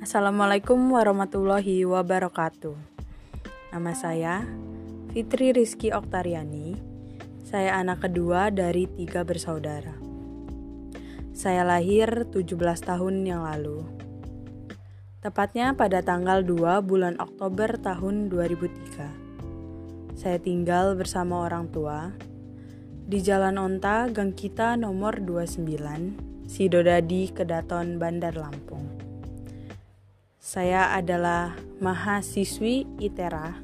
Assalamualaikum warahmatullahi wabarakatuh. Nama saya Fitri Rizky Oktariani. Saya anak kedua dari tiga bersaudara. Saya lahir 17 tahun yang lalu. Tepatnya pada tanggal 2 bulan Oktober tahun 2003. Saya tinggal bersama orang tua di Jalan Onta, Gang Kita nomor 29, Sidodadi, Kedaton, Bandar Lampung. Saya adalah mahasiswi ITERA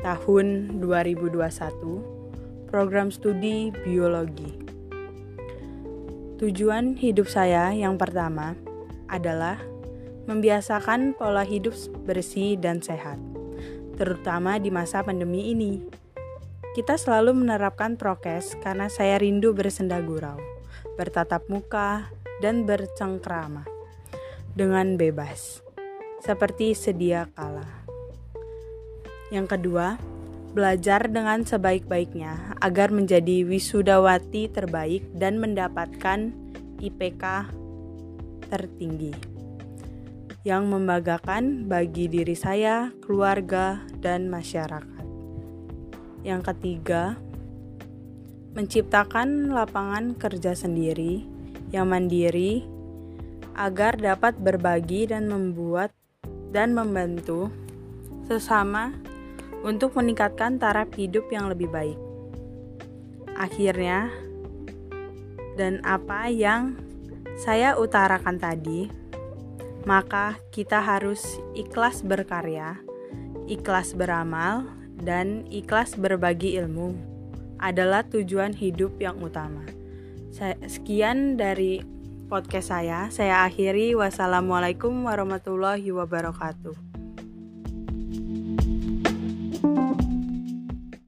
tahun 2021, program studi biologi. Tujuan hidup saya yang pertama adalah membiasakan pola hidup bersih dan sehat, terutama di masa pandemi ini. Kita selalu menerapkan prokes karena saya rindu bersenda gurau, bertatap muka, dan bercengkrama dengan bebas, seperti sedia kala. Yang kedua, belajar dengan sebaik-baiknya agar menjadi wisudawati terbaik dan mendapatkan IPK tertinggi yang membanggakan bagi diri saya, keluarga, dan masyarakat. Yang ketiga, menciptakan lapangan kerja sendiri yang mandiri agar dapat berbagi dan membuat dan membantu sesama untuk meningkatkan taraf hidup yang lebih baik. Akhirnya, dan apa yang saya utarakan tadi, maka kita harus ikhlas berkarya, ikhlas beramal, dan ikhlas berbagi ilmu adalah tujuan hidup yang utama. Sekian dari podcast saya. Saya akhiri. Wassalamualaikum warahmatullahi wabarakatuh.